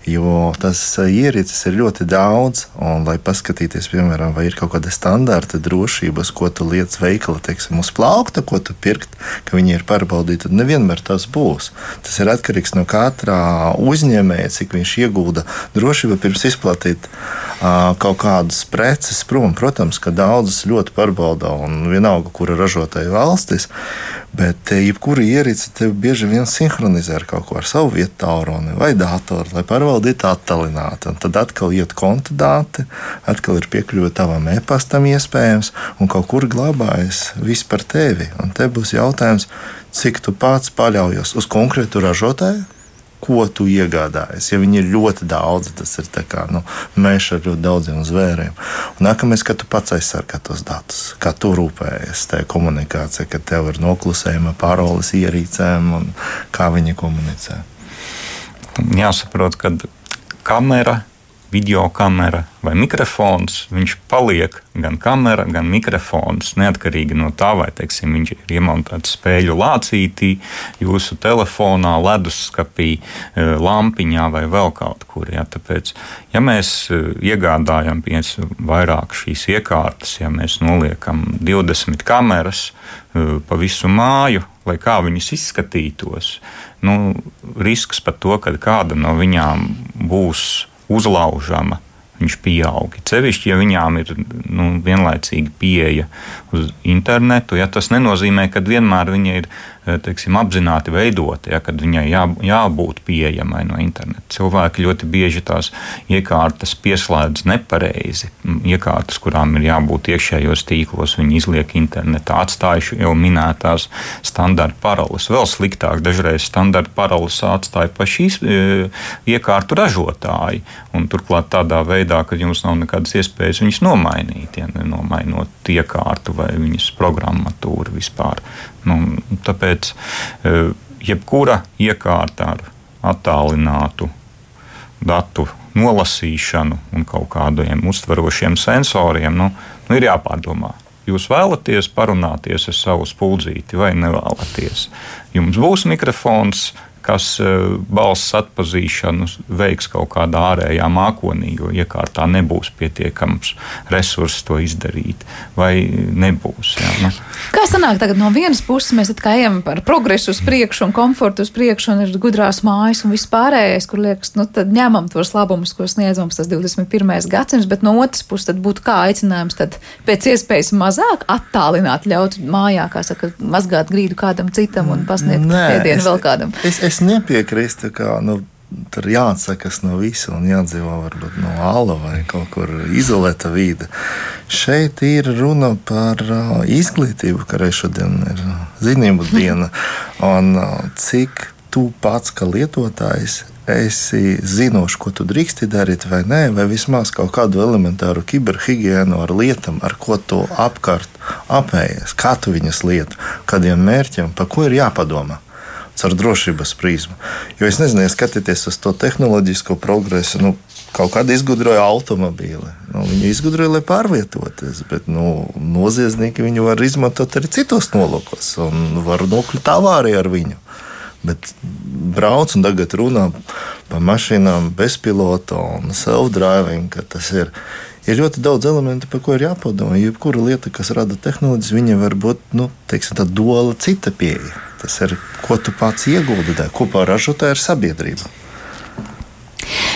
Speaker 5: jo tas eh, ierīces ir ļoti daudz. Un, lai paskatīties, piemēram, vai ir kaut kāda standarta drošības, ko tu lietas veikala, teiksim, uz plaukta, ko tu pirkt, ka viņi ir pārbaudīti, tad nevienmēr tas būs. Tas ir atkarīgs no katra uzņēmēja, cik viņš iegulda drošību pirms izplatīt uh, kaut kādas preces prom. Protams, ka daudzas ļoti pārbauda un vienalga, kura ražotāja valstis. Bet jebkura ierīce tev bieži vien sinhronizē ar kaut ko ar savu vietu tālruni vai datoru, lai pārvaldītu attālināti. Tad atkal iet konta dati, atkal ir piekļuve tavam e-pastam iespējams, un kaut kur glabājas viss par tevi. Un te būs jautājums, cik tu pats paļaujies uz konkrētu ražotāju ko tu iegādājies. Ja viņi ir ļoti daudz, tas ir kā nu, mēs ar ļoti daudziem zvēriem. Un nākamais, ka tu pats aizsargā tos datus, kā tu rūpējies tajā komunikācijā, ka tev ir noklusējuma paroles ierīcēm un kā viņi komunicē.
Speaker 1: Jāsaprot, ka kamera video kamera vai mikrofons, viņš paliek gan kamera, gan mikrofons. Neatkarīgi no tā, vai teiksim, viņš ir iemontēts spēļu lācītī, jūsu telefonā, leduskapī, eh, lampiņā vai vēl kaut kur. Ja. Tāpēc, ja mēs eh, iegādājam vairāk šīs iekārtas, ja mēs noliekam 20 kameras eh, pa visu māju, lai kā viņas izskatītos, nu, risks par to, ka kāda no viņām būs uzlaužama. Viņš pieaug. Cevišķi, ja viņām ir nu, vienlaicīgi pieeja uz internetu, ja tas nenozīmē, ka vienmēr viņa ir teiksim, apzināti veidota, ja, kad viņai jā, jābūt pieejamai no interneta. Cilvēki ļoti bieži tās iekārtas pieslēdz nepareizi. Iekārtas, kurām ir jābūt iekšējos tīklos, viņi izliek internetā, atstājuši jau minētās standarta paroles. Vēl sliktāk, dažreiz standarta paroles atstāja paši e, iekārtu ražotāji. Turklāt tādā veidā, ka jums nav nekādas iespējas viņus nomainīt, ja nenomainot iekārtu vai viņas programmatūru vispār. Nu, tāpēc e, jebkura iekārta ar attālinātu datu nolasīšanu un kaut kādiem uztverošiem sensoriem nu, nu ir jāpārdomā. Jūs vēlaties parunāties ar savu spuldzīti vai nevēlaties? Jums būs mikrofons, kas e, balss atpazīšanu veiks kaut kādā ārējā mākonī, jo iekārtā nebūs pietiekams resurss to izdarīt, vai nebūs. Jā, nu.
Speaker 2: Kā sanāk, tagad no vienas puses mēs ejam par progresu uz priekšu un komfortu uz priekšu, un ir gudrās mājas un viss pārējais, kur liekas, nu tad ņemam tos labumus, ko sniedz mums tas 21. gadsimts, bet no otras puses tad būtu kā aicinājums tad pēc iespējas mazāk attālināt, ļaut mājā, kā saka, mazgāt grīdu kādam citam un pasniegt pēdienu vēl kādam.
Speaker 5: Es, es, es nepiekrītu, ka nu, tur jāatsakas no visa un jādzīvo varbūt no ala vai kaut kur izolēta vide. Šeit ir runa par uh, izglītību, ka arī šodien ir zinību diena. [LAUGHS] Un uh, cik tu pats, kā lietotājs, esi zinošs, ko tu drīksti darīt vai nē, vai vismaz kaut kādu elementāru kiberhigiēnu ar lietām, ar ko tu apkārt apējies, kā tu viņas lietu, kādiem mērķiem, par ko ir jāpadomā caur drošības prizmu. Jo es nezinu, skatieties uz to tehnoloģisko progresu. Nu, Kaut kāda izgudroja automobīli. Nu, viņu izgudroja, lai pārvietoties, bet nu, noziedznieki viņu var izmantot arī citos nolūkos un var nokļūt avārijā ar viņu. Bet brauc un tagad runā par mašīnām bezpilota un self-driving. Ir, ir ļoti daudz elementu, par ko ir jāpadomā. Jebkura lieta, kas rada tehnoloģijas, viņa var būt nu, teiksim, tā dola cita pieeja. Tas ir, ko tu pats ieguldi kopā ar ražotāju, ar sabiedrību.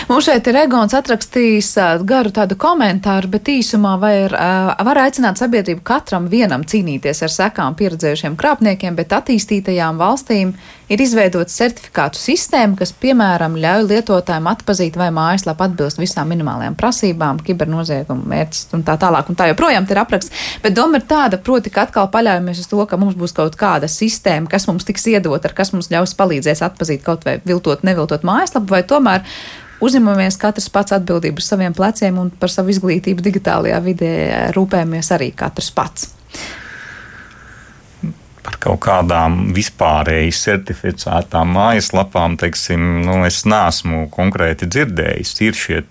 Speaker 2: Mums šeit ir Egons atrakstījis garu tādu komentāru, bet īsumā var, var aicināt sabiedrību katram vienam cīnīties ar sekām pieredzējušiem krāpniekiem, bet attīstītajām valstīm ir izveidota certifikātu sistēma, kas, piemēram, ļauj lietotājiem atpazīt, vai mājaslapa atbilst visām minimālajām prasībām, kibernoziegumu mērķis un tā tālāk. Un tā joprojām ir apraksts. Bet doma ir tāda, proti, ka atkal paļaujamies uz to, ka mums būs kaut kāda sistēma, kas mums tiks iedot, ar kas mums ļaus palīdzēs atpazīt kaut vai viltot, neviltot mājaslapu, vai tomēr uzņemamies katrs pats atbildību uz saviem pleciem un par savu izglītību digitālajā vidē rūpējamies arī katrs pats.
Speaker 1: Par kaut kādām vispārēji certificētām mājaslapām, teiksim, nu, es neesmu konkrēti dzirdējis. Ir šie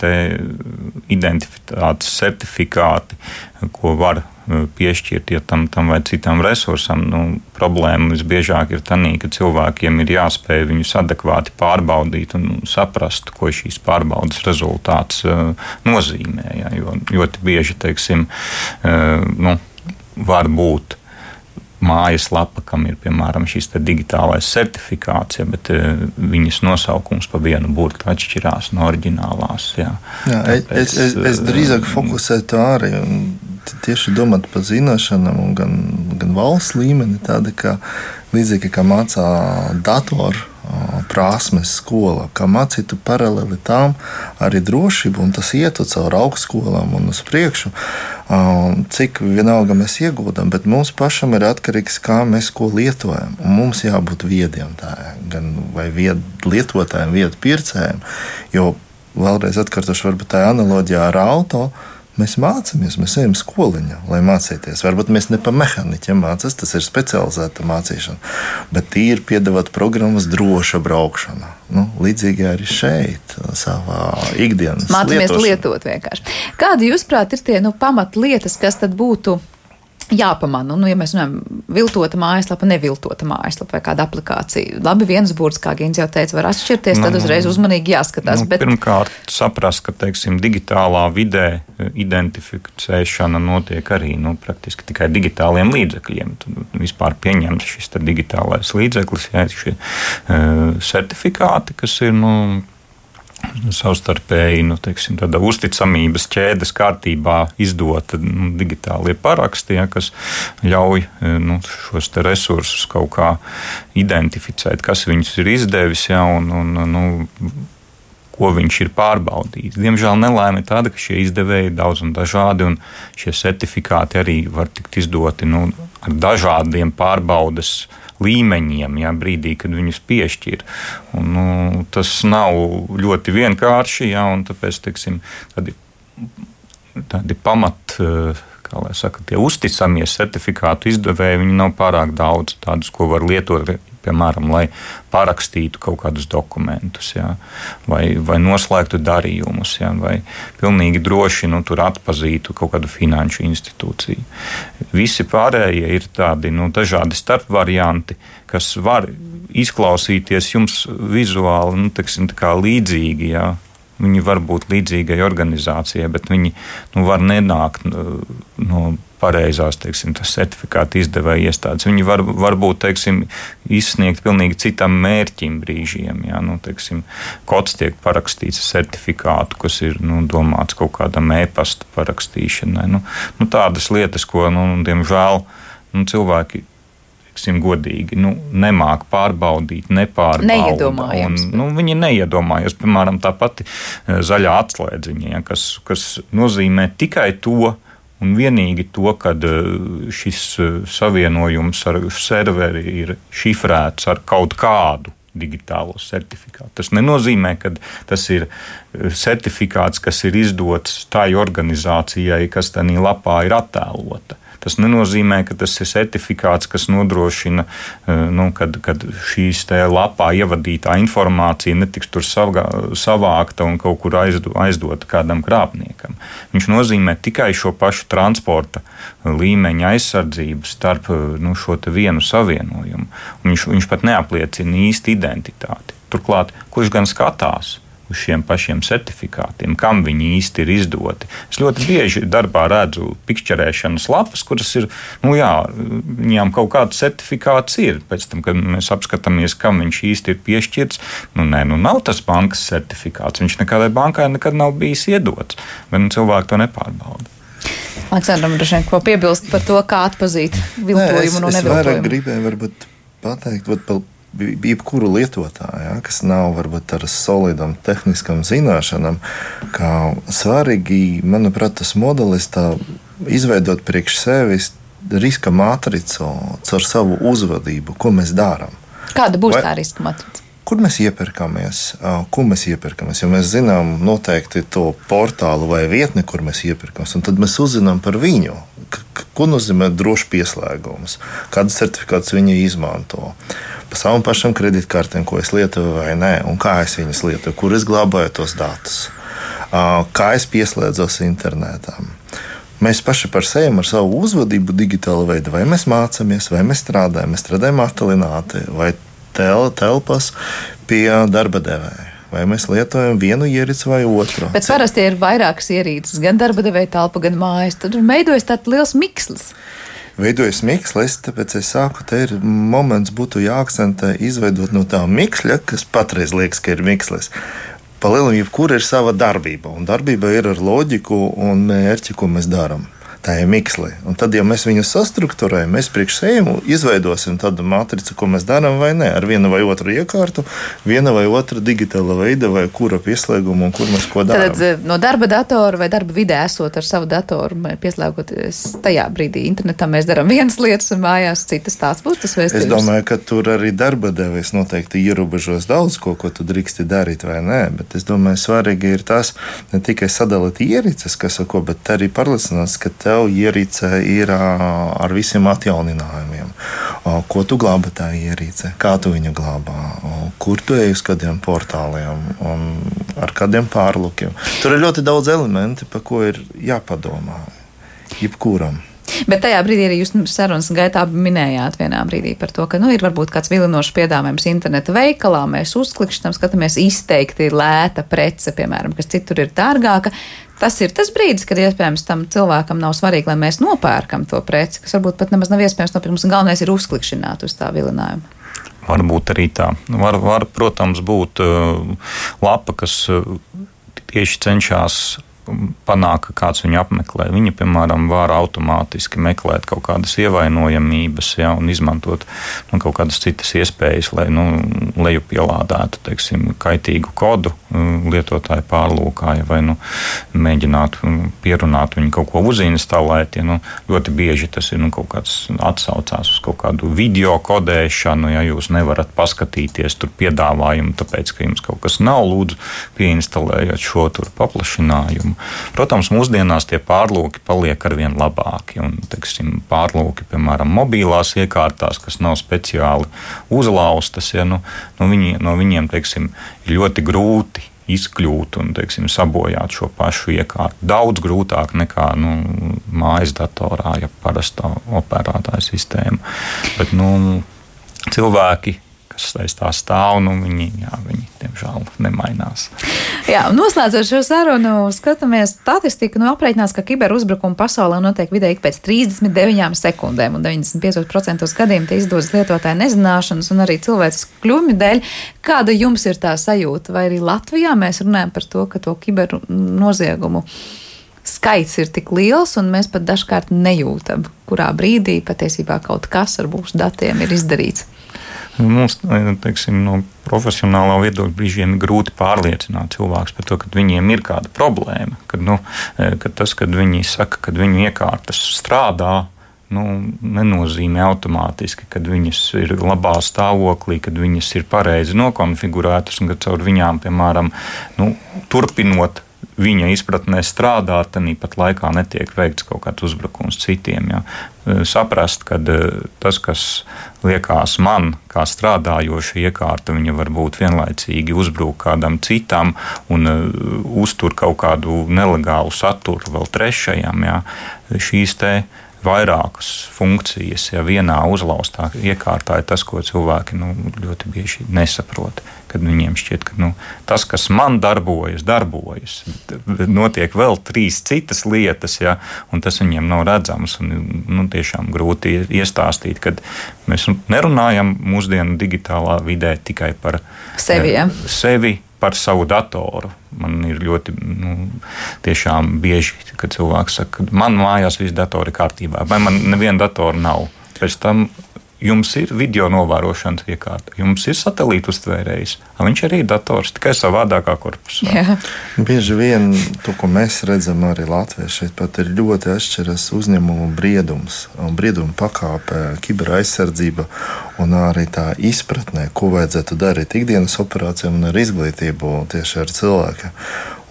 Speaker 1: identitātes certifikāti, ko var piešķirt ja tam, tam vai citam resursam. Nu, problēma visbiežāk ir tā, ka cilvēkiem ir jāspēj viņus adekvāti pārbaudīt un saprast, ko šīs pārbaudas rezultāts uh, nozīmē. Ja, jo ļoti bieži, teiksim, uh, nu, var būt mājaslapa, kam ir piemēram šis digitālais certifikāts, ja, bet uh, viņas nosaukums pa vienu burtu atšķirās no oriģinālās. Jā.
Speaker 5: Jā, Tāpēc, es, es, es drīzāk fokusēju tā arī tieši domāt par zināšanām, gan, gan valsts līmenī, tāda kā līdzīgi kā mācā datoru prasmes skola, kā mācītu paralēli tam arī drošību, un tas ietu caur augstskolām un uz priekšu. Cik vienalga mēs iegūstam, bet mums pašam ir atkarīgs, kā mēs ko lietojam. Un mums jābūt viediem, tā, gan vied, lietotājiem, vietu pircējiem. Jo vēlreiz atkārtošu, varbūt tā analoģija ar automašīnu Mēs mācāmies, mēs ejam skoliņā, lai mācīties. Varbūt mēs ne pa mehāniķiem mācāmies, tas ir specializēta mācīšana, bet tīri piedāvāt programmas droša braukšana. Nu, līdzīgi arī šeit, savā ikdienas.
Speaker 2: Mācāmies lietošana. lietot vienkārši. Kādi, jūsuprāt, ir tie nu, pamatlietas, kas tad būtu? Jāpamana. Nu, ja mēs runājam, viltota mājaslapa, neviltota mājaslapa vai kāda aplikācija. Labi, viens burts, kā Gins jau teica, var atšķirties, nu, tad uzreiz uzmanīgi jāskatās.
Speaker 1: Nu, bet... Pirmkārt, saprast, ka teiksim, digitālā vidē e, identificēšana notiek arī nu, praktiski tikai digitāliem līdzekļiem. Tad vispār pieņemts šis digitālais līdzeklis, jā, šie uh, certifikāti, kas ir. Nu, savstarpēji nu, teiksim, uzticamības ķēdes kārtībā izdota nu, digitālie paraksti, ja, kas ļauj e, nu, šos resursus kaut kā identificēt, kas viņus ir izdevis. Ja, un, un, nu, ko viņš ir pārbaudījis. Diemžēl nelaime ir tāda, ka šie izdevēji ir daudz un dažādi, un šie certifikāti arī var tikt izdoti nu, ar dažādiem pārbaudes līmeņiem, ja, brīdī, kad viņus piešķir. Un, nu, tas nav ļoti vienkārši, ja, un tāpēc teiksim, tādi, tādi pamat. Kā lai saka, tie uzticamie certifikātu izdevēji, viņi nav pārāk daudz tādus, ko var lietot piemēram, lai parakstītu kaut kādus dokumentus, jā, vai, vai noslēgtu darījumus, jā, vai pilnīgi droši nu, atpazītu kaut kādu finanšu institūciju. Visi pārējie ir tādi nu, dažādi starpvarianti, kas var izklausīties jums vizuāli nu, teksim, līdzīgi. Jā. Viņi var būt līdzīgai organizācijai, bet viņi nu, var nenākt no pareizās teiksim, certifikāta izdevēja iestādes. Viņi var, varbūt teiksim, izsniegt pilnīgi citam mērķim brīžiem. Jā, nu, teiksim, kods tiek parakstīts ar certifikātu, kas ir nu, domāts kaut kādam e-pasta parakstīšanai. Nu, nu, tādas lietas, ko nu, diemžēl nu, cilvēki teiksim, godīgi, nu, nemāk pārbaudīt, nepārbauda.
Speaker 2: Neiedomājams.
Speaker 1: Un, nu, viņi neiedomājas, piemēram, tā pati e, zaļā atslēdziņa, ja, kas, kas nozīmē tikai to, Un vienīgi to, ka e, šis e, savienojums ar serveri ir šifrēts ar kaut kādu digitālo certifikātu. Tas nenozīmē, ka tas ir certifikāts, kas ir izdots tai organizācijai, kas tajā lapā ir attēlota. Tas nenozīmē, ka tas ir certifikāts, kas nodrošina, eh, nu, kad, kad šīs lapā ievadītā informācija netiks tur savgā, savākta un kaut kur aizdo, aizdota kādam krāpniekam. Viņš nozīmē tikai šo pašu transporta līmeņa aizsardzību starp nu, šo vienu savienojumu. Viņš, viņš pat neapliecina īsti identitāti. Turklāt, kurš gan skatās? Uz šiem pašiem certifikātiem, kam viņi īsti ir izdoti. Es ļoti bieži darbā redzu pikšķerēšanas lapas, kuras ir, nu jā, viņām kaut kāds certifikāts ir. Pēc tam, kad mēs apskatāmies, kam viņš īsti ir piešķirts, nu nē, nu nav tas bankas certifikāts. Viņš nekādai bankai nekad nav bijis iedots, bet nu, cilvēki to nepārbauda.
Speaker 2: Aleksandram, droši vien, ko piebilst par to, kā atpazīt viltojumu no neviltojumu? Es
Speaker 5: vairāk gribēju varbūt pateikt, varbūt jebkuru lietotāju, ja, kas nav varbūt ar solidām tehniskām zināšanām, kā svarīgi, manuprāt, tas modelis tā izveidot priekš sevis riska matricu caur savu uzvedību, ko mēs darām.
Speaker 2: Kāda būs Vai, tā riska matrica?
Speaker 5: Kur mēs iepirkamies, ko mēs iepirkamies? Jo mēs zinām noteikti to portālu vai vietni, kur mēs iepirkamies, un tad mēs uzzinām par viņu. Ko nozīmē drošs pieslēgums, kādas certifikātus viņi izmanto pa savam pašam kredītkartēm, ko es lietoju vai nē, un kā es viņas lietoju, kur es glabāju tos datus, kā es pieslēdzos internetam. Mēs paši par sevi, ar savu uzvedību, digitāli veidā, vai mēs mācāmies, vai mēs strādājam, mēs strādājam attālināti, vai tel, telpas pie darba devēja. Vai mēs lietojam vienu ierīci vai otru?
Speaker 2: Bet parasti ir vairākas ierīces, gan darba devēja telpa, gan mājas. Tad veidojas tāds liels mikslis
Speaker 5: veidojas mikslis, tāpēc es saku, te ir moments, būtu jāakcentē izveidot no tā miksļa, kas patreiz liekas, ka ir mikslis. Palielināt, jebkura ir sava darbība, un darbība ir ar loģiku un mērķi, ko mēs darām. Tā ir mikslī. Un tad, ja mēs viņu sastruktūrējam, mēs priekš sevis izveidosim tādu matricu, ko mēs darām vai nē, ar vienu vai otru iekārtu, viena vai otra digitāla veida vai kura pieslēguma un kur mēs ko darām.
Speaker 2: Tad eh, no darba datora vai darba vidē esot ar savu datoru, pieslēgoties tajā brīdī internetam, mēs darām vienas lietas un mājās citas tās būs tas vēstījums.
Speaker 5: Es domāju, ka tur arī darba devējs noteikti ierobežos daudz ko, ko tu drīksti darīt vai nē, bet es domāju, svarīgi ir tas ne tikai sadalīt ierīces, kas ar ko, bet arī pārliecināties, ka tev ierīce ir ar visiem atjauninājumiem. Ko tu glābi tā ierīce, kā tu viņu glābā, kur tu ej uz kādiem portāliem un ar kādiem pārlukiem. Tur ir ļoti daudz elementi, par ko ir jāpadomā jebkuram.
Speaker 2: Bet tajā brīdī arī jūs sarunas gaitā minējāt vienā brīdī par to, ka nu, ir varbūt kāds vilinošs piedāvājums interneta veikalā, mēs uzklikšķinām, skatāmies izteikti lēta prece, piemēram, kas citur ir dārgāka tas ir tas brīdis, kad iespējams tam cilvēkam nav svarīgi, lai mēs nopērkam to preci, kas varbūt pat nemaz nav iespējams nopirkt. Mums galvenais ir uzklikšķināt uz tā vilinājuma.
Speaker 1: Varbūt arī tā. Var, var protams, būt uh, lapa, kas uh, tieši cenšas panāk, ka kāds viņu apmeklē. Viņi, piemēram, var automātiski meklēt kaut kādas ievainojamības ja, un izmantot nu, kaut kādas citas iespējas, lai nu, leju pielādētu teiksim, kaitīgu kodu mm, lietotāju pārlūkā, ja, vai nu, mēģinātu mm, pierunāt viņu kaut ko uzinstalēt. Ja, nu, ļoti bieži tas ir nu, kaut kāds atsaucās uz kaut kādu video kodēšanu, ja jūs nevarat paskatīties tur piedāvājumu, tāpēc, ka jums kaut kas nav, lūdzu, pieinstalējiet šo tur paplašinājumu. Protams, mūsdienās tie pārlūki paliek arvien labāki. Un, teiksim, pārlūki, piemēram, mobilās iekārtās, kas nav speciāli uzlaustas, ja, nu, nu viņi, no viņiem teiksim, ir ļoti grūti izkļūt un teiksim, sabojāt šo pašu iekārtu. Daudz grūtāk nekā nu, mājas datorā, ja parastā operētāja sistēma. Bet, nu, cilvēki kas aiz tā stāv, nu, viņi, jā, viņi diemžēl nemainās.
Speaker 2: Jā, noslēdzot šo sarunu, skatāmies statistiku. Nu, aprēķinās, ka kiberuzbrukumi pasaulē notiek vidēji pēc 39 sekundēm, un 95% gadījumu tie izdodas lietotāju nezināšanas un arī cilvēces kļūmju dēļ. Kāda jums ir tā sajūta? Vai arī Latvijā mēs runājam par to, ka to kibernoziegumu skaits ir tik liels, un mēs pat dažkārt nejūtam, kurā brīdī patiesībā kaut kas ar mūsu datiem ir izdarīts.
Speaker 1: Mums, teiksim, no profesionālā viedokļa brīžiem ir grūti pārliecināt cilvēkus par to, ka viņiem ir kāda problēma. Kad, nu, kad tas, kad viņi saka, ka viņu iekārtas strādā, nu, nenozīmē automātiski, ka viņas ir labā stāvoklī, kad viņas ir pareizi nokonfigurētas un ka caur viņām, piemēram, nu, turpinot viņa izpratnē strādāt, tad pat laikā netiek veikts kaut kāds uzbrukums citiem. Ja. E, saprast, ka e, tas, kas liekas man, kā strādājoša iekārta, viņa var būt vienlaicīgi uzbruk kādam citam un uh, uztur kaut kādu nelegālu saturu vēl trešajam. Ja. Šīs te vairākas funkcijas, ja vienā uzlaustā iekārtā ir tas, ko cilvēki nu, ļoti bieži nesaprot. Kad viņiem šķiet, ka nu, tas, kas man darbojas, darbojas, notiek vēl trīs citas lietas, ja, un tas viņiem nav redzams. Un, nu, tiešām grūti iestāstīt, kad mēs nerunājam mūsdienu digitālā vidē tikai par
Speaker 2: sevi. Ja?
Speaker 1: sevi par savu datoru. Man ir ļoti nu, bieži, kad cilvēks saka, ka man mājās viss datori kārtībā, vai man neviena datora nav. Pēc tam Jums ir video novērošanas iekārta, jums ir satelīta uztvērējs. Viņš arī ir dators, tikai savādākā korpusā. Jā.
Speaker 5: Bieži vien to, ko mēs redzam arī Latvijā, šeit pat ir ļoti atšķiras uzņēmumu briedums, brieduma pakāpe, kiberaizsardzība un arī tā izpratnē, ko vajadzētu darīt ikdienas operācijām un ar izglītību tieši ar cilvēkiem.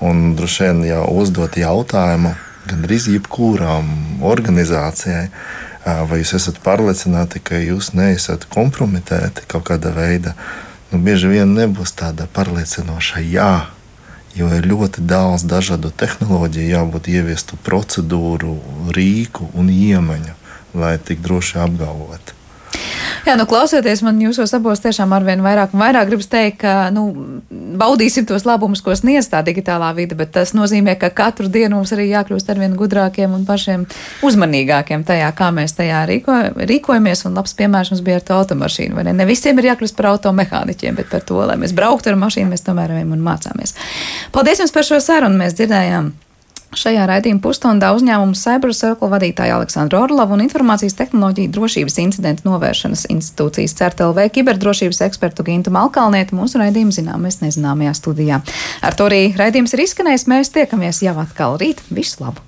Speaker 5: Un droši vien jau uzdot jautājumu gandrīz jebkuram organizācijai vai jūs esat pārliecināti, ka jūs neesat kompromitēti kaut kādā veidā, nu, bieži vien nebūs tāda pārliecinoša jā. Jo ir ļoti daudz dažādu tehnoloģiju, jābūt ieviestu procedūru, rīku un iemaņu, lai tik droši apgalvotu.
Speaker 2: Jā, nu klausoties man jūsos abos tiešām arvien vairāk un vairāk gribas teikt, ka, nu, baudīsim tos labumus, ko sniedz tā digitālā vide, bet tas nozīmē, ka katru dienu mums arī jākļūst arvien gudrākiem un pašiem uzmanīgākiem tajā, kā mēs tajā rīko, rīkojamies, un labs piemērs mums bija ar to automašīnu, vai ne? Ne visiem ir jākļūst par automehāniķiem, bet par to, lai mēs brauktu ar mašīnu, mēs tomēr ejam un mācāmies. Paldies jums par šo sarunu, mēs dzirdējām Šajā raidījuma pusstundā uzņēmuma Cybercircle vadītāja Aleksandra Orlova un informācijas tehnoloģija drošības incidentu novēršanas institūcijas CERTLV kiberdrošības ekspertu Gintu Malkalnietu mūsu raidījumu zināmais nezināmajā studijā. Ar to arī raidījums ir izskanējis. Mēs tiekamies jau atkal rīt. Visu labu!